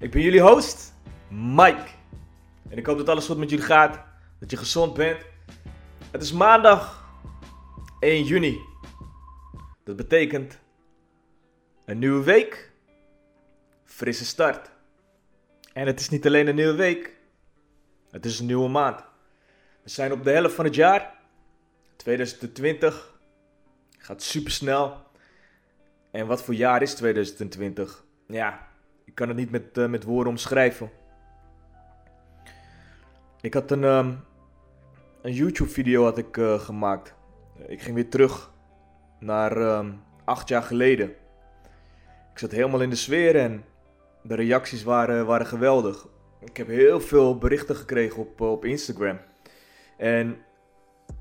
Ik ben jullie host, Mike. En ik hoop dat alles goed met jullie gaat, dat je gezond bent. Het is maandag 1 juni. Dat betekent een nieuwe week, frisse start. En het is niet alleen een nieuwe week, het is een nieuwe maand. We zijn op de helft van het jaar. 2020 gaat super snel. En wat voor jaar is 2020? Ja, ik kan het niet met, eh, met woorden omschrijven. Ik had een, ehm, een YouTube-video had ik eh, gemaakt. Ik ging weer terug naar ehm, acht jaar geleden. Ik zat helemaal in de sfeer en de reacties waren, waren geweldig. Ik heb heel veel berichten gekregen op, op Instagram. En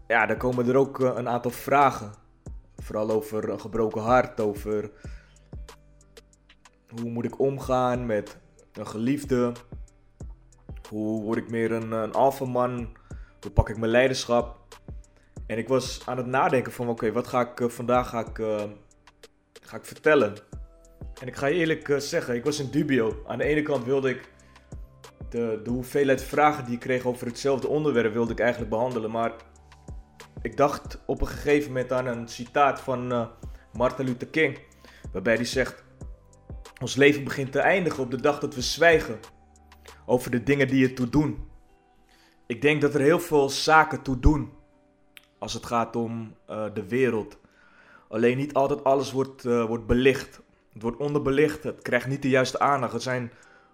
ja, daar komen er ook eh, een aantal vragen. Vooral over een gebroken hart, over hoe moet ik omgaan met een geliefde. Hoe word ik meer een, een alfaman? Hoe pak ik mijn leiderschap? En ik was aan het nadenken van oké, wat ga ik uh, vandaag ga ik, uh, ga ik vertellen? En ik ga je eerlijk uh, zeggen, ik was in dubio. Aan de ene kant wilde ik de, de hoeveelheid vragen die ik kreeg over hetzelfde onderwerp wilde ik eigenlijk behandelen. Maar ik dacht op een gegeven moment aan een citaat van Martin Luther King. Waarbij hij zegt, ons leven begint te eindigen op de dag dat we zwijgen over de dingen die ertoe doen. Ik denk dat er heel veel zaken toe doen als het gaat om uh, de wereld. Alleen niet altijd alles wordt, uh, wordt belicht. Het wordt onderbelicht, het krijgt niet de juiste aandacht. Er zijn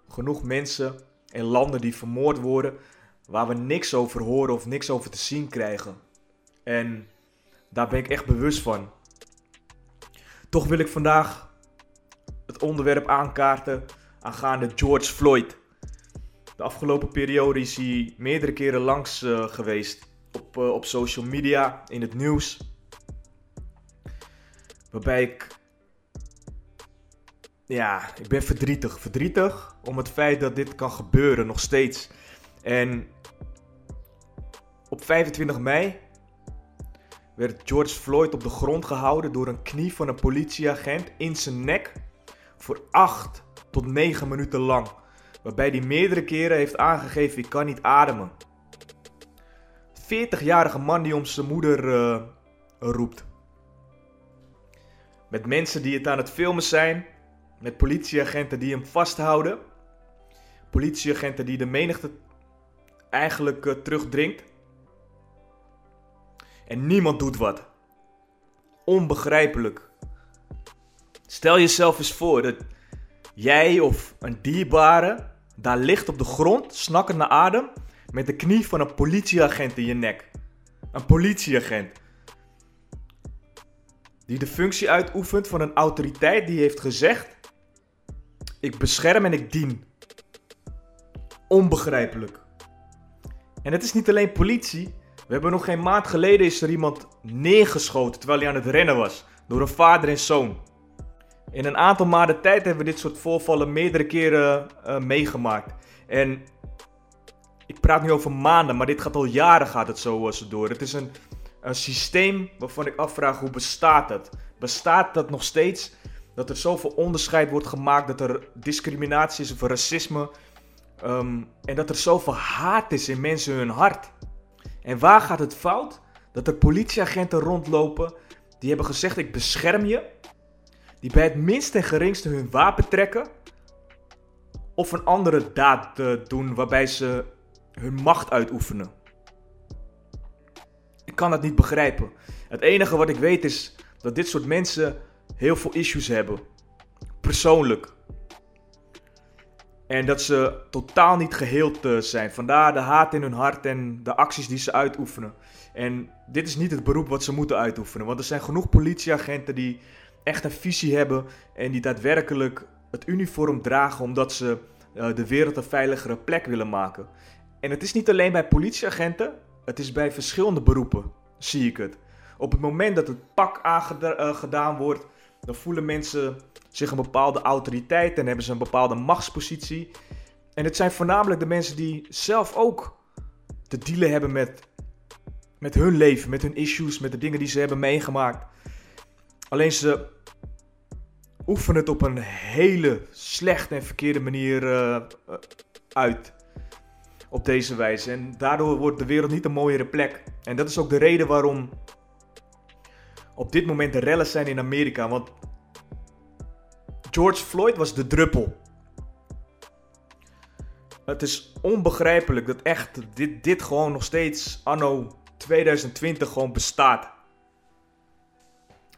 genoeg mensen en landen die vermoord worden waar we niks over horen of niks over te zien krijgen. En daar ben ik echt bewust van. Toch wil ik vandaag het onderwerp aankaarten aangaande George Floyd. De afgelopen periode is hij meerdere keren langs uh, geweest op, uh, op social media, in het nieuws. Waarbij ik. Ja, ik ben verdrietig. Verdrietig om het feit dat dit kan gebeuren nog steeds. En op 25 mei werd George Floyd op de grond gehouden door een knie van een politieagent in zijn nek voor 8 tot 9 minuten lang. Waarbij hij meerdere keren heeft aangegeven: ik kan niet ademen. 40-jarige man die om zijn moeder uh, roept. Met mensen die het aan het filmen zijn. Met politieagenten die hem vasthouden. Politieagenten die de menigte eigenlijk uh, terugdringt. En niemand doet wat. Onbegrijpelijk. Stel jezelf eens voor dat jij of een dierbare daar ligt op de grond, snakkend naar adem, met de knie van een politieagent in je nek. Een politieagent. Die de functie uitoefent van een autoriteit die heeft gezegd: Ik bescherm en ik dien. Onbegrijpelijk. En het is niet alleen politie. We hebben nog geen maand geleden is er iemand neergeschoten terwijl hij aan het rennen was. Door een vader en zoon. In een aantal maanden tijd hebben we dit soort voorvallen meerdere keren uh, meegemaakt. En ik praat nu over maanden, maar dit gaat al jaren gaat het zo, uh, zo door. Het is een, een systeem waarvan ik afvraag hoe bestaat het? Bestaat dat nog steeds? Dat er zoveel onderscheid wordt gemaakt, dat er discriminatie is of racisme. Um, en dat er zoveel haat is in mensen hun hart. En waar gaat het fout? Dat er politieagenten rondlopen die hebben gezegd ik bescherm je die bij het minste en geringste hun wapen trekken of een andere daad uh, doen waarbij ze hun macht uitoefenen. Ik kan dat niet begrijpen. Het enige wat ik weet is dat dit soort mensen heel veel issues hebben. Persoonlijk. En dat ze totaal niet geheeld uh, zijn. Vandaar de haat in hun hart en de acties die ze uitoefenen. En dit is niet het beroep wat ze moeten uitoefenen. Want er zijn genoeg politieagenten die echt een visie hebben en die daadwerkelijk het uniform dragen omdat ze eh, de wereld een veiligere plek willen maken. En het is niet alleen bij politieagenten, het is bij verschillende beroepen, zie ik het. Op het moment dat het pak aangedaan eh, wordt, dan voelen mensen zich een bepaalde autoriteit en hebben ze een bepaalde machtspositie. En het zijn voornamelijk de mensen die zelf ook te dealen hebben met, met hun leven, met hun issues, met de dingen die ze hebben meegemaakt. Alleen ze oefenen het op een hele slechte en verkeerde manier uh, uit. Op deze wijze. En daardoor wordt de wereld niet een mooiere plek. En dat is ook de reden waarom op dit moment de rellen zijn in Amerika. Want George Floyd was de druppel. Het is onbegrijpelijk dat echt dit, dit gewoon nog steeds anno 2020 gewoon bestaat.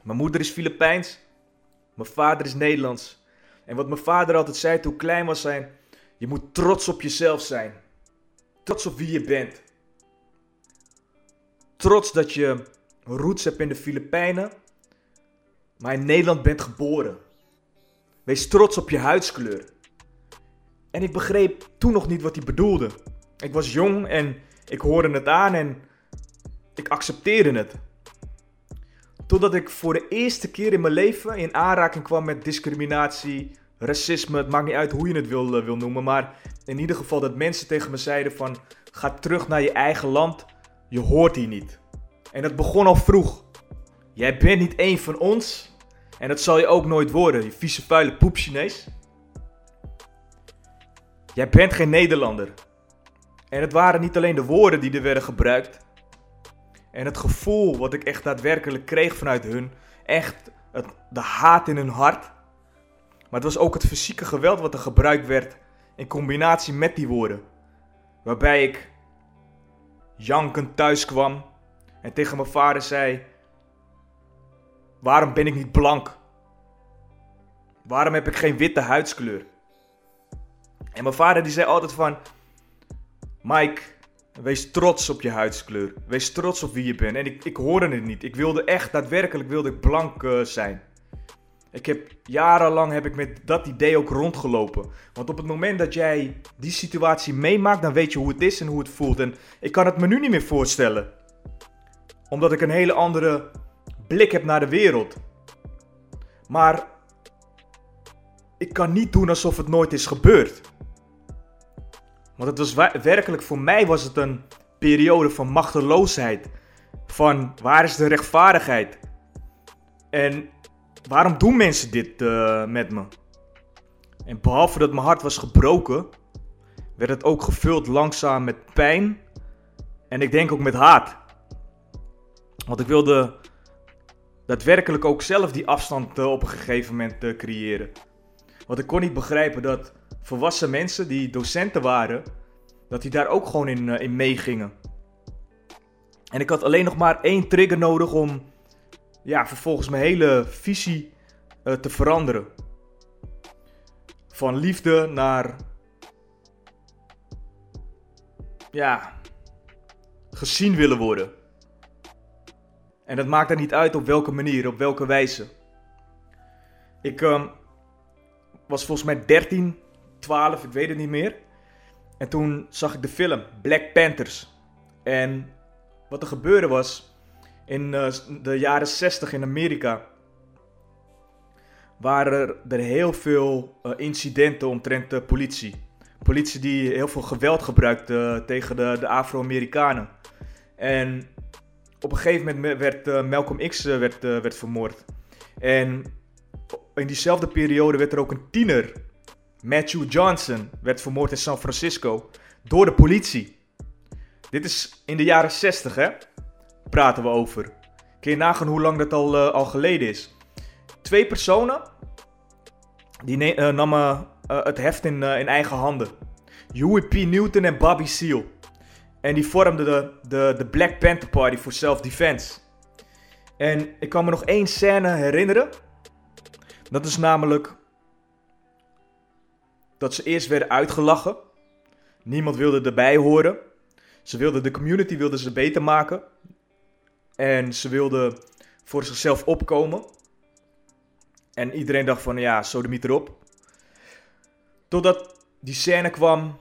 Mijn moeder is Filipijns. Mijn vader is Nederlands. En wat mijn vader altijd zei toen ik klein was zijn... Je moet trots op jezelf zijn. Trots op wie je bent. Trots dat je roots hebt in de Filipijnen. Maar in Nederland bent geboren. Wees trots op je huidskleur. En ik begreep toen nog niet wat hij bedoelde. Ik was jong en ik hoorde het aan en ik accepteerde het. Totdat ik voor de eerste keer in mijn leven in aanraking kwam met discriminatie, racisme. Het maakt niet uit hoe je het wil, eh, wil noemen. Maar in ieder geval dat mensen tegen me zeiden van... Ga terug naar je eigen land. Je hoort hier niet. En dat begon al vroeg. Jij bent niet één van ons. En dat zal je ook nooit worden, je vieze vuile poep Chinees. Jij bent geen Nederlander. En het waren niet alleen de woorden die er werden gebruikt. En het gevoel wat ik echt daadwerkelijk kreeg vanuit hun. Echt het, de haat in hun hart. Maar het was ook het fysieke geweld wat er gebruikt werd. In combinatie met die woorden. Waarbij ik jankend thuis kwam. En tegen mijn vader zei: Waarom ben ik niet blank? Waarom heb ik geen witte huidskleur? En mijn vader die zei altijd van... Mike, wees trots op je huidskleur. Wees trots op wie je bent. En ik, ik hoorde het niet. Ik wilde echt, daadwerkelijk wilde ik blank uh, zijn. Ik heb jarenlang heb ik met dat idee ook rondgelopen. Want op het moment dat jij die situatie meemaakt, dan weet je hoe het is en hoe het voelt. En ik kan het me nu niet meer voorstellen. Omdat ik een hele andere blik heb naar de wereld. Maar ik kan niet doen alsof het nooit is gebeurd. Want het was werkelijk, voor mij was het een periode van machteloosheid. Van waar is de rechtvaardigheid? En waarom doen mensen dit uh, met me? En behalve dat mijn hart was gebroken, werd het ook gevuld langzaam met pijn. En ik denk ook met haat. Want ik wilde daadwerkelijk ook zelf die afstand uh, op een gegeven moment uh, creëren. Want ik kon niet begrijpen dat volwassen mensen die docenten waren, dat die daar ook gewoon in, uh, in meegingen. En ik had alleen nog maar één trigger nodig om ja, vervolgens mijn hele visie te veranderen. Van liefde naar ja, gezien willen worden. En dat maakt er niet uit op welke manier, op welke wijze. Ik um, was volgens mij 13, 12, ik weet het niet meer. En toen zag ik de film Black Panthers. En wat er gebeurde was, in uh, de jaren 60 in Amerika waren er heel veel uh, incidenten omtrent de politie. Politie die heel veel geweld gebruikte uh, tegen de, de Afro-Amerikanen. En op een gegeven moment werd Malcolm X werd, werd vermoord. En in diezelfde periode werd er ook een tiener, Matthew Johnson, werd vermoord in San Francisco door de politie. Dit is in de jaren 60, hè? Praten we over. Kun je nagaan hoe lang dat al, al geleden is? Twee personen die namen het heft in, in eigen handen. Huey P. Newton en Bobby Seale. En die vormde de, de, de Black Panther Party voor self-defense. En ik kan me nog één scène herinneren. Dat is namelijk dat ze eerst werden uitgelachen. Niemand wilde erbij horen. Ze wilden de community wilden ze beter maken. En ze wilden voor zichzelf opkomen. En iedereen dacht van ja, sodemiet erop. Totdat die scène kwam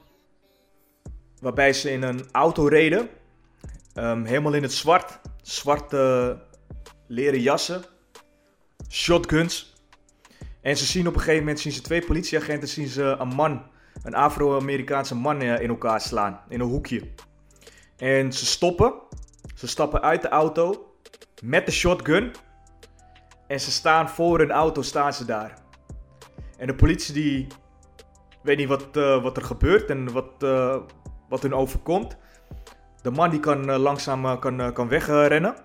waarbij ze in een auto reden. Ehm, helemaal in het zwart. Zwarte leren jassen. Shotguns. En ze zien op een gegeven moment zien ze twee politieagenten zien ze een man, een Afro-Amerikaanse man eh, in elkaar slaan. In een hoekje. En ze stoppen. Ze stappen uit de auto met de shotgun. En ze staan voor een auto, staan ze daar. En de politie die weet niet wat, uh, wat er gebeurt en wat, uh, wat hun overkomt. De man die kan langzaam kan, kan wegrennen.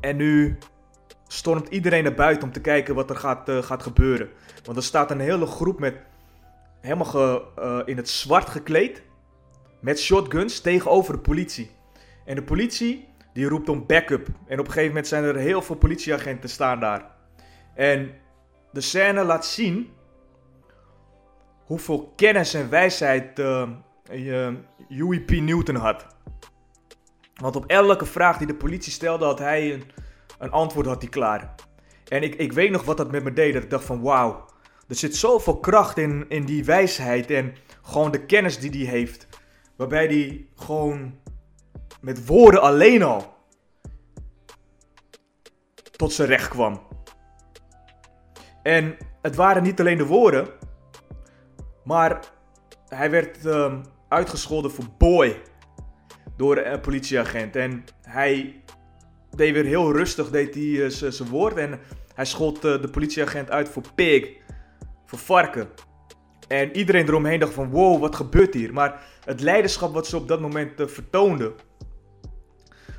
En nu stormt iedereen naar buiten om te kijken wat er gaat, gaat gebeuren. Want er staat een hele groep met helemaal ge, in het zwart gekleed. Met shotguns tegenover de politie. En de politie die roept om backup. En op een gegeven moment zijn er heel veel politieagenten staan daar. En de scène laat zien hoeveel kennis en wijsheid uh, P. Newton had. Want op elke vraag die de politie stelde, had hij een, een antwoord had hij klaar. En ik, ik weet nog wat dat met me deed. Dat ik dacht van wauw, er zit zoveel kracht in, in die wijsheid en gewoon de kennis die hij heeft. Waarbij hij gewoon met woorden alleen al tot zijn recht kwam. En het waren niet alleen de woorden, maar hij werd uh, uitgescholden voor boy door een politieagent. En hij deed weer heel rustig deed hij, uh, zijn woord. En hij schold uh, de politieagent uit voor pig, voor varken. En iedereen eromheen dacht van wow, wat gebeurt hier? Maar het leiderschap wat ze op dat moment uh, vertoonden.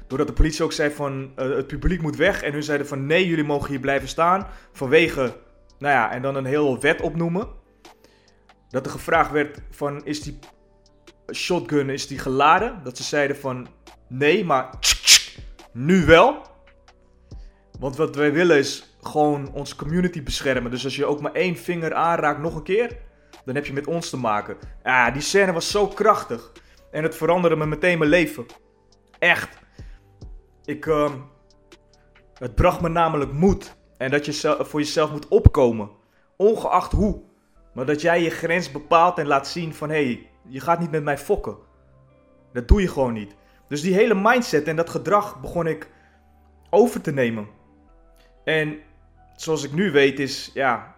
Doordat de politie ook zei van het publiek moet weg. En hun zeiden van nee, jullie mogen hier blijven staan. Vanwege, nou ja, en dan een heel wet opnoemen dat er gevraagd werd van is die shotgun is die geladen? Dat ze zeiden van nee, maar nu wel. Want wat wij willen is gewoon onze community beschermen. Dus als je ook maar één vinger aanraakt nog een keer, dan heb je met ons te maken. Ja, die scène was zo krachtig. En het veranderde me meteen mijn leven. Echt. Ik, uh, het bracht me namelijk moed. En dat je voor jezelf moet opkomen. Ongeacht hoe. Maar dat jij je grens bepaalt en laat zien van hé, hey, je gaat niet met mij fokken. Dat doe je gewoon niet. Dus die hele mindset en dat gedrag begon ik over te nemen. En zoals ik nu weet is, ja,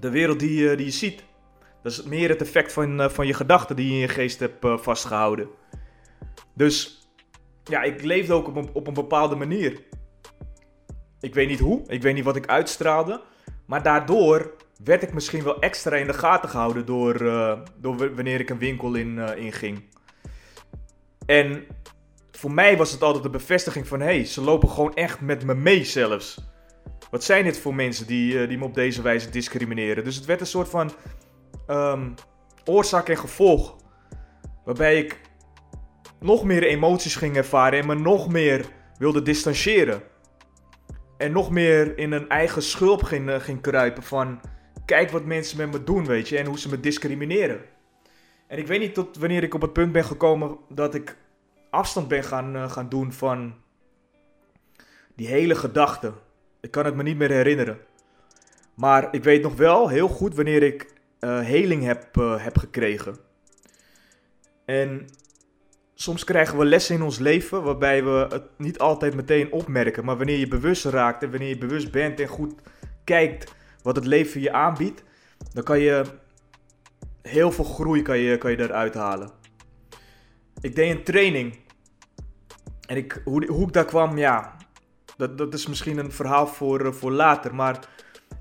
de wereld die, die je ziet. Dat is meer het effect van, eh, van je gedachten die je in je geest hebt eh, vastgehouden. Dus ja, ik leefde ook op een, op een bepaalde manier. Ik weet niet hoe, ik weet niet wat ik uitstraalde. Maar daardoor werd ik misschien wel extra in de gaten gehouden door, door wanneer ik een winkel in, uh, inging. En voor mij was het altijd de bevestiging van... hé, hey, ze lopen gewoon echt met me mee zelfs. Wat zijn dit voor mensen die, uh, die me op deze wijze discrimineren? Dus het werd een soort van um, oorzaak en gevolg. Waarbij ik nog meer emoties ging ervaren en me nog meer wilde distancieren. En nog meer in een eigen schulp ging, ging kruipen van kijk wat mensen met me doen, weet je, en hoe ze me discrimineren. En ik weet niet tot wanneer ik op het punt ben gekomen dat ik afstand ben gaan, uh, gaan doen van die hele gedachte. Ik kan het me niet meer herinneren. Maar ik weet nog wel heel goed wanneer ik uh, heling heb, uh, heb gekregen. En soms krijgen we lessen in ons leven waarbij we het niet altijd meteen opmerken. Maar wanneer je bewust raakt en wanneer je bewust bent en goed kijkt wat het leven je aanbiedt, dan kan je heel veel groei kan je, kan je daaruit halen. Ik deed een training. En ik, hoe, hoe ik daar kwam, ja, dat, dat is misschien een verhaal voor, eh, voor later. Maar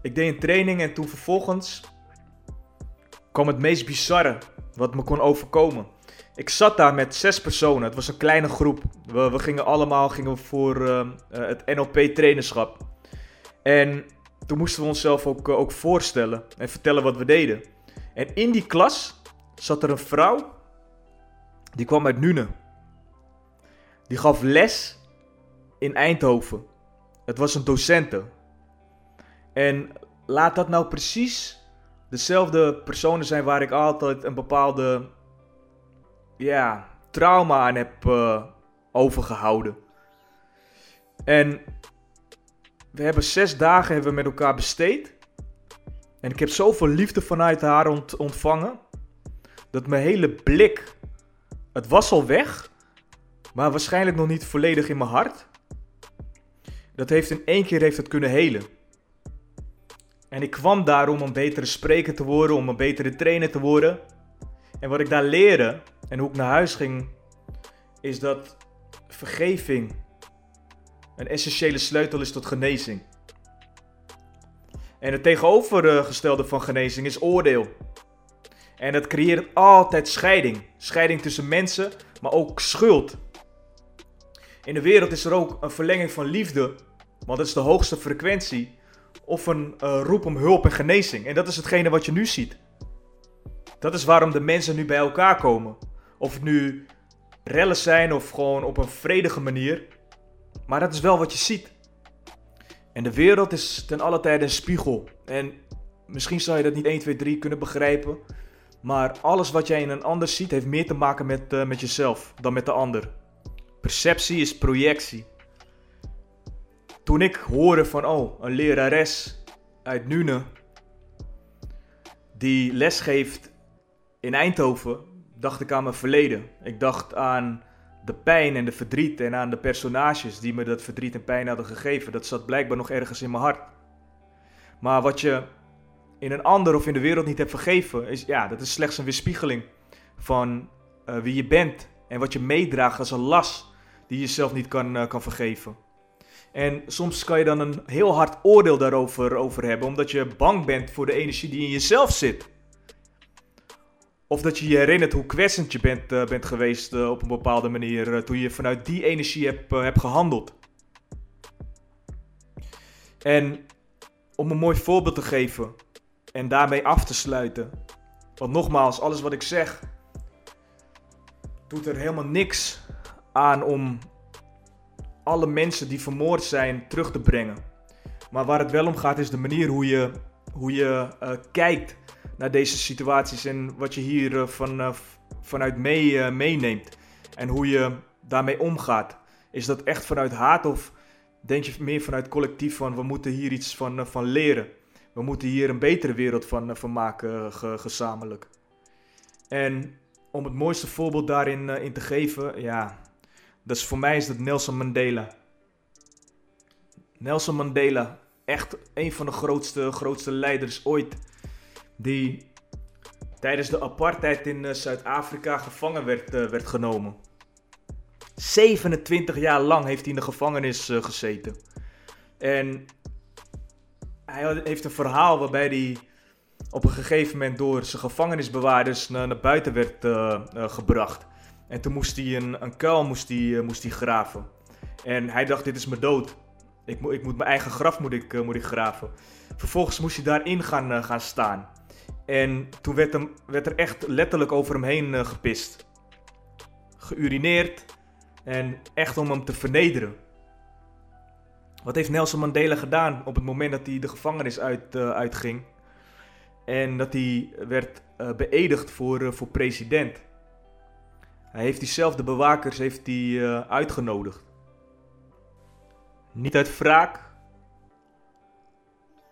ik deed een training en toen vervolgens kwam het meest bizarre wat me kon overkomen. Ik zat daar met zes personen. Het was een kleine groep. We, we gingen allemaal gingen voor uh, het NLP trainerschap. En toen moesten we onszelf ook, eh, ook voorstellen en vertellen wat we deden. En in die klas zat er een vrouw, die kwam uit Nune. Die gaf les in Eindhoven. Het was een docente. En laat dat nou precies dezelfde personen zijn waar ik altijd een bepaalde ja, trauma aan heb uh, overgehouden. En we hebben zes dagen hebben we met elkaar besteed. En ik heb zoveel liefde vanuit haar ont ontvangen. Dat mijn hele blik. Het was al weg. Maar waarschijnlijk nog niet volledig in mijn hart. Dat heeft in één keer heeft het kunnen helen. En ik kwam daar om een betere spreker te worden, om een betere trainer te worden. En wat ik daar leerde en hoe ik naar huis ging, is dat vergeving een essentiële sleutel is tot genezing. En het tegenovergestelde van genezing is oordeel. En dat creëert altijd scheiding. Scheiding tussen mensen, maar ook schuld. In de wereld is er ook een verlenging van liefde, want dat is de hoogste frequentie. Of een uh, roep om hulp en genezing. En dat is hetgene wat je nu ziet. Dat is waarom de mensen nu bij elkaar komen. Of het nu rellen zijn of gewoon op een vredige manier. Maar dat is wel wat je ziet. En de wereld is ten alle tijde een spiegel. En misschien zou je dat niet 1, 2, 3 kunnen begrijpen. Maar alles wat jij in een ander ziet, heeft meer te maken met, uh, met jezelf dan met de ander. Perceptie is projectie. Toen ik hoorde van, oh, een lerares uit Nune die lesgeeft in Eindhoven, dacht ik aan mijn verleden. Ik dacht aan de pijn en de verdriet en aan de personages die me dat verdriet en pijn hadden gegeven. Dat zat blijkbaar nog ergens in mijn hart. Maar wat je in een ander of in de wereld niet hebt vergeven, is ja, dat is slechts een weerspiegeling van uh, wie je bent en wat je meedraagt als een last die je jezelf niet kan, uh, kan vergeven. En soms kan je dan een heel hard oordeel daarover over hebben, omdat je bang bent voor de energie die in jezelf zit. Of dat je je herinnert hoe kwetsend je bent, uh, bent geweest uh, op een bepaalde manier. Uh, toen je vanuit die energie hebt, hebt gehandeld. En om een mooi voorbeeld te geven. En daarmee af te sluiten. Want nogmaals, alles wat ik zeg. Doet er helemaal niks aan om alle mensen die vermoord zijn terug te brengen. Maar waar het wel om gaat is de manier hoe je, hoe je kijkt naar deze situaties en wat je hier uh, van, uh, vanuit mee, uh, meeneemt en hoe je daarmee omgaat. Is dat echt vanuit haat of denk je meer vanuit collectief van we moeten hier iets van, van leren? We moeten hier een betere wereld van, van maken ge, gezamenlijk. En om het mooiste voorbeeld daarin in te geven, ja, dat voor mij is dat Nelson Mandela. Nelson Mandela, echt een van de grootste, grootste leiders ooit die tijdens de apartheid in uh, Zuid-Afrika gevangen werd, uh, werd genomen. 27 jaar lang heeft hij in de gevangenis uh, gezeten. En hij heeft een verhaal waarbij hij op een gegeven moment door zijn gevangenisbewaarders naar, naar buiten werd gebracht. En toen moest hij een, een kuil moest hij, moest hij graven. En hij dacht, dit is mijn dood. Ik, mo ik moet mijn eigen graf moet ik, moet ik graven. Vervolgens moest hij daarin gaan, gaan staan. En toen werd, hem, werd er echt letterlijk over hem heen uh, gepist. Geurineerd. En echt om hem te vernederen. Wat heeft Nelson Mandela gedaan op het moment dat hij de gevangenis uit, uh, uitging? En dat hij werd uh, beëdigd voor, voor president. Hij heeft diezelfde bewakers heeft hij, uitgenodigd. Niet uit wraak,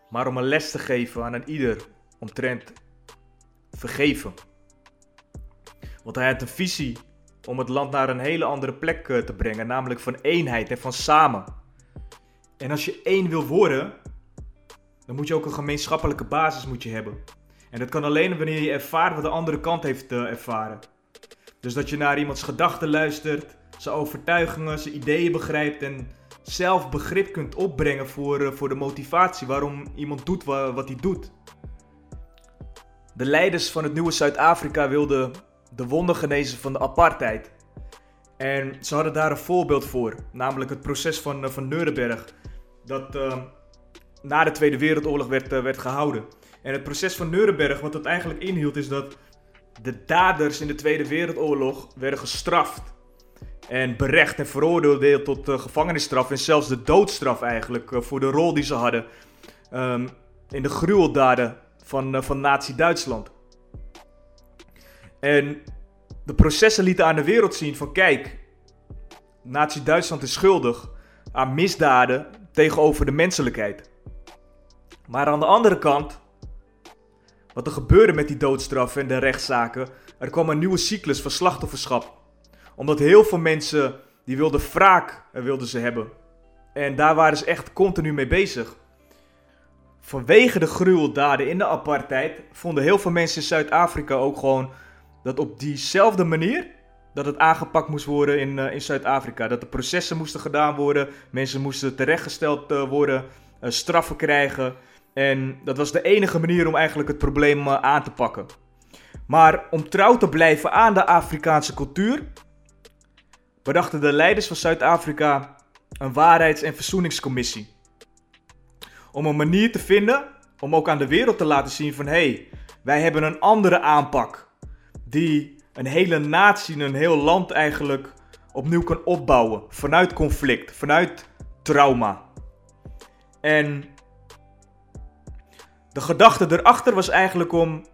maar om een les te geven aan een ieder omtrent vergeven. Want hij had een visie om het land naar een hele andere plek eh, te brengen, namelijk van eenheid en van samen. En als je één wil worden, dan moet je ook een gemeenschappelijke basis moet je hebben. En dat kan alleen wanneer je ervaart wat de andere kant heeft uh, ervaren. Dus dat je naar iemands gedachten luistert, zijn overtuigingen, zijn ideeën begrijpt en zelf begrip kunt opbrengen voor, uh, voor de motivatie waarom iemand doet wat hij doet. De leiders van het nieuwe Zuid-Afrika wilden de wonden genezen van de apartheid. En ze hadden daar een voorbeeld voor, namelijk het proces van, uh, van Nuremberg, dat uh, na de Tweede Wereldoorlog werd, uh, werd gehouden. En het proces van Nuremberg, wat dat eigenlijk inhield, is dat de daders in de Tweede Wereldoorlog werden gestraft. En berecht en veroordeeld tot gevangenisstraf en zelfs de doodstraf eigenlijk voor de rol die ze hadden um, in de gruweldaden van, uh, van Nazi-Duitsland. En de processen lieten aan de wereld zien van kijk, Nazi-Duitsland is schuldig aan misdaden tegenover de menselijkheid. Maar aan de andere kant wat er gebeurde met die doodstraf en de rechtszaken. Er kwam een nieuwe cyclus van slachtofferschap. Omdat heel veel mensen die wilden wraak eh, wilden ze hebben. En daar waren ze echt continu mee bezig. Vanwege de gruweldaden in de apartheid vonden heel veel mensen in Zuid-Afrika ook gewoon dat op diezelfde manier dat het aangepakt moest worden in, uh, in Zuid-Afrika. Dat de processen moesten gedaan worden, mensen moesten terechtgesteld uh, worden, uh, straffen krijgen. En dat was de enige manier om eigenlijk het probleem aan te pakken. Maar om trouw te blijven aan de Afrikaanse cultuur, bedachten de leiders van Zuid-Afrika een waarheids- en verzoeningscommissie. Om een manier te vinden om ook aan de wereld te laten zien van hé, hey, wij hebben een andere aanpak die een hele natie, een heel land eigenlijk opnieuw kan opbouwen. Vanuit conflict, vanuit trauma. En de gedachte erachter was eigenlijk om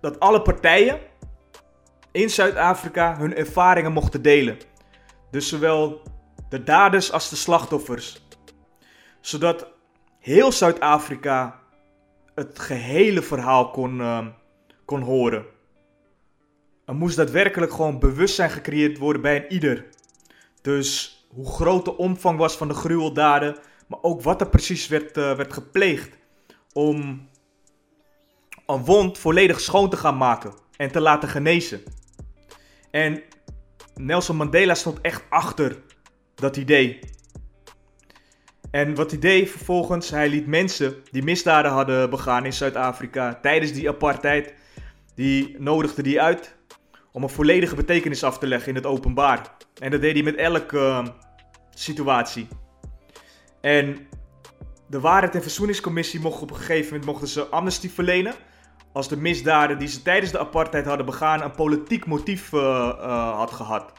dat alle partijen in Zuid-Afrika hun ervaringen mochten delen. Dus zowel de daders als de slachtoffers. Zodat heel Zuid-Afrika het gehele verhaal kon, uh, kon horen. Er moest daadwerkelijk gewoon bewustzijn gecreëerd worden bij een ieder. Dus hoe groot de omvang was van de gruweldaden, maar ook wat er precies werd, uh, werd gepleegd om een wond volledig schoon te gaan maken en te laten genezen. En Nelson Mandela stond echt achter dat idee. En wat hij deed vervolgens, hij liet mensen die misdaden hadden begaan in Zuid-Afrika tijdens die apartheid, die nodigde die uit om een volledige betekenis af te leggen in het openbaar. En dat deed hij met elke uh, situatie. En de Waarheid- en Verzoeningscommissie mocht op een gegeven moment mochten ze amnestie verlenen. Als de misdaden die ze tijdens de apartheid hadden begaan een politiek motief uh, had gehad.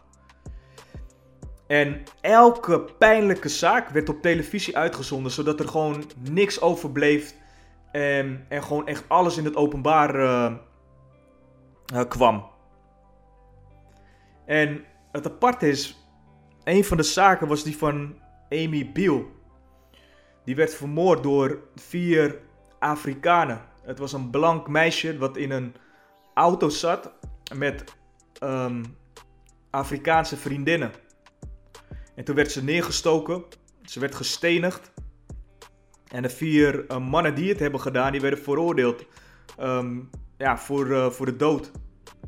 En elke pijnlijke zaak werd op televisie uitgezonden, zodat er gewoon niks overbleef. En, en gewoon echt alles in het openbaar uh, kwam. En het aparte is, een van de zaken was die van Amy Biel. Die werd vermoord door vier Afrikanen. Het was een blank meisje wat in een auto zat met um, Afrikaanse vriendinnen. En toen werd ze neergestoken. Ze werd gestenigd. En de vier uh, mannen die het hebben gedaan, die werden veroordeeld um, ja, voor, uh, voor de dood.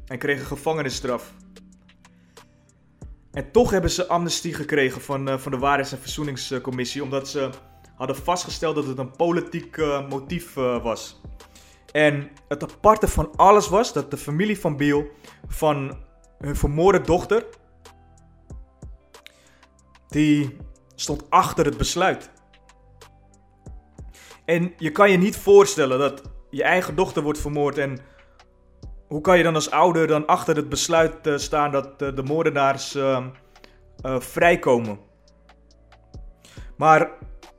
En kregen gevangenisstraf. En toch hebben ze amnestie gekregen van, uh, van de Waarheids- en Verzoeningscommissie. Omdat ze hadden vastgesteld dat het een politiek motief was. En het aparte van alles was dat de familie van Biel van hun vermoorde dochter. Die stond achter het besluit. En je kan je niet voorstellen dat je eigen dochter wordt vermoord en hoe kan je dan als ouder dan achter het besluit uh, staan dat uh, de moordenaars uh, vrijkomen? Maar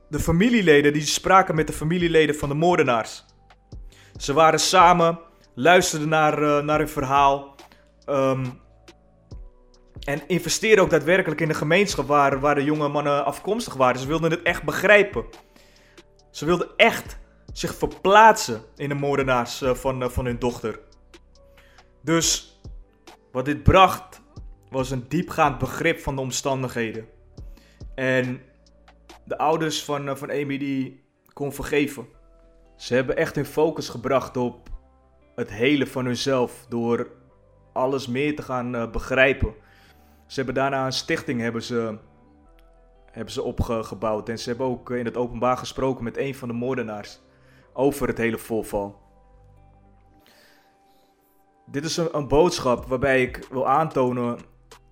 de familieleden die spraken met de familieleden van de moordenaars. Ze waren samen, luisterden naar, naar hun verhaal. Um, en investeerden ook daadwerkelijk in de gemeenschap waar, waar de jonge mannen afkomstig waren. Ze wilden het echt begrijpen. Ze wilden echt zich verplaatsen in de moordenaars van, van hun dochter. Dus wat dit bracht was een diepgaand begrip van de omstandigheden. En de ouders van, van Amy die kon vergeven. Ze hebben echt hun focus gebracht op het hele van hunzelf door alles meer te gaan begrijpen. Ze hebben daarna een stichting hebben ze, hebben ze opgebouwd en ze hebben ook in het openbaar gesproken met een van de moordenaars over het hele voorval. Dit is een, een, boodschap waarbij ik wil aantonen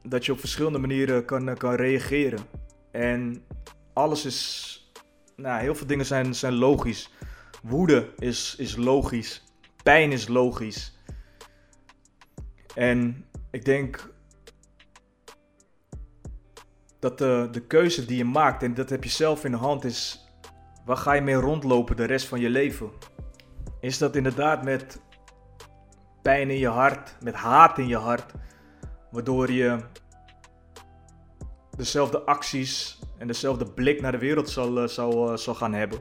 dat je op verschillende manieren kan, kan reageren. En alles is. Nou, heel veel dingen zijn, zijn logisch. Woede is, is logisch. Pijn is logisch. En ik denk dat de, de keuze die je maakt, en dat heb je zelf in de hand, is waar ga je mee rondlopen de rest van je leven? Is dat inderdaad met pijn in je hart, met haat in je hart, waardoor je dezelfde acties en dezelfde blik naar de wereld zal, zal, zal gaan hebben?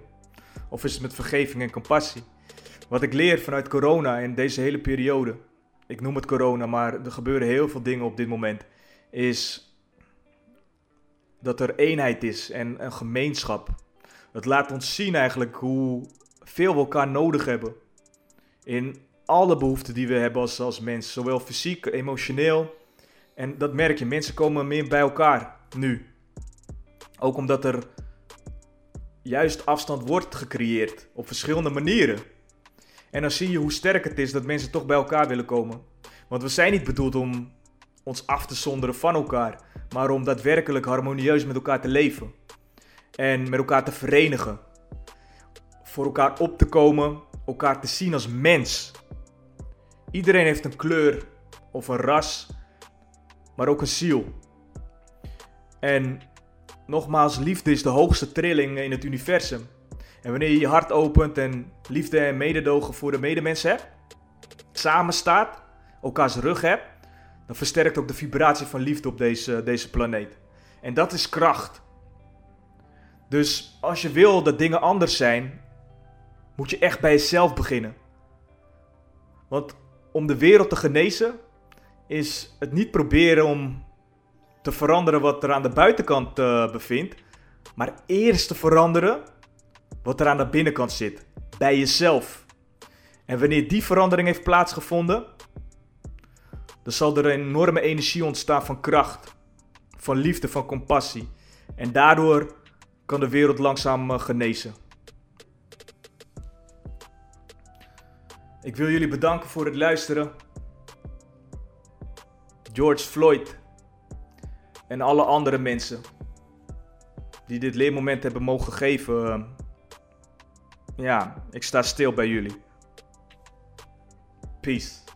Of is het met vergeving en compassie? Wat ik leer vanuit corona en deze hele periode, ik noem het corona, maar er gebeuren heel veel dingen op dit moment, is dat er eenheid is en een gemeenschap. Het laat ons zien eigenlijk hoe veel we elkaar nodig hebben. In alle behoeften die we hebben als, als mens, zowel fysiek, emotioneel. En dat merk je, mensen komen meer bij elkaar nu. Ook omdat er juist afstand wordt gecreëerd op verschillende manieren. En dan zie je hoe sterk het is dat mensen toch bij elkaar willen komen. Want we zijn niet bedoeld om ons af te zonderen van elkaar, maar om daadwerkelijk harmonieus met elkaar te leven. En met elkaar te verenigen. Voor elkaar op te komen, elkaar te zien als mens. Iedereen heeft een kleur of een ras, maar ook een ziel. En nogmaals, liefde is de hoogste trilling in het universum. En wanneer je je hart opent en liefde en mededogen voor de medemensen hebt, samen staat, elkaars rug hebt, dan versterkt ook de vibratie van liefde op deze, deze planeet. En dat is kracht. Dus als je wil dat dingen anders zijn, moet je echt bij jezelf beginnen. Want om de wereld te genezen, is het niet proberen om te veranderen wat er aan de buitenkant uh, bevindt, maar eerst te veranderen wat er aan de binnenkant zit, bij jezelf. En wanneer die verandering heeft plaatsgevonden, dan zal er een enorme energie ontstaan van kracht, van liefde, van compassie. En daardoor kan de wereld langzaam uh, genezen. Ik wil jullie bedanken voor het luisteren. George Floyd en alle andere mensen die dit leermoment hebben mogen geven. Uh, ja, ik sta stil bij jullie. Peace.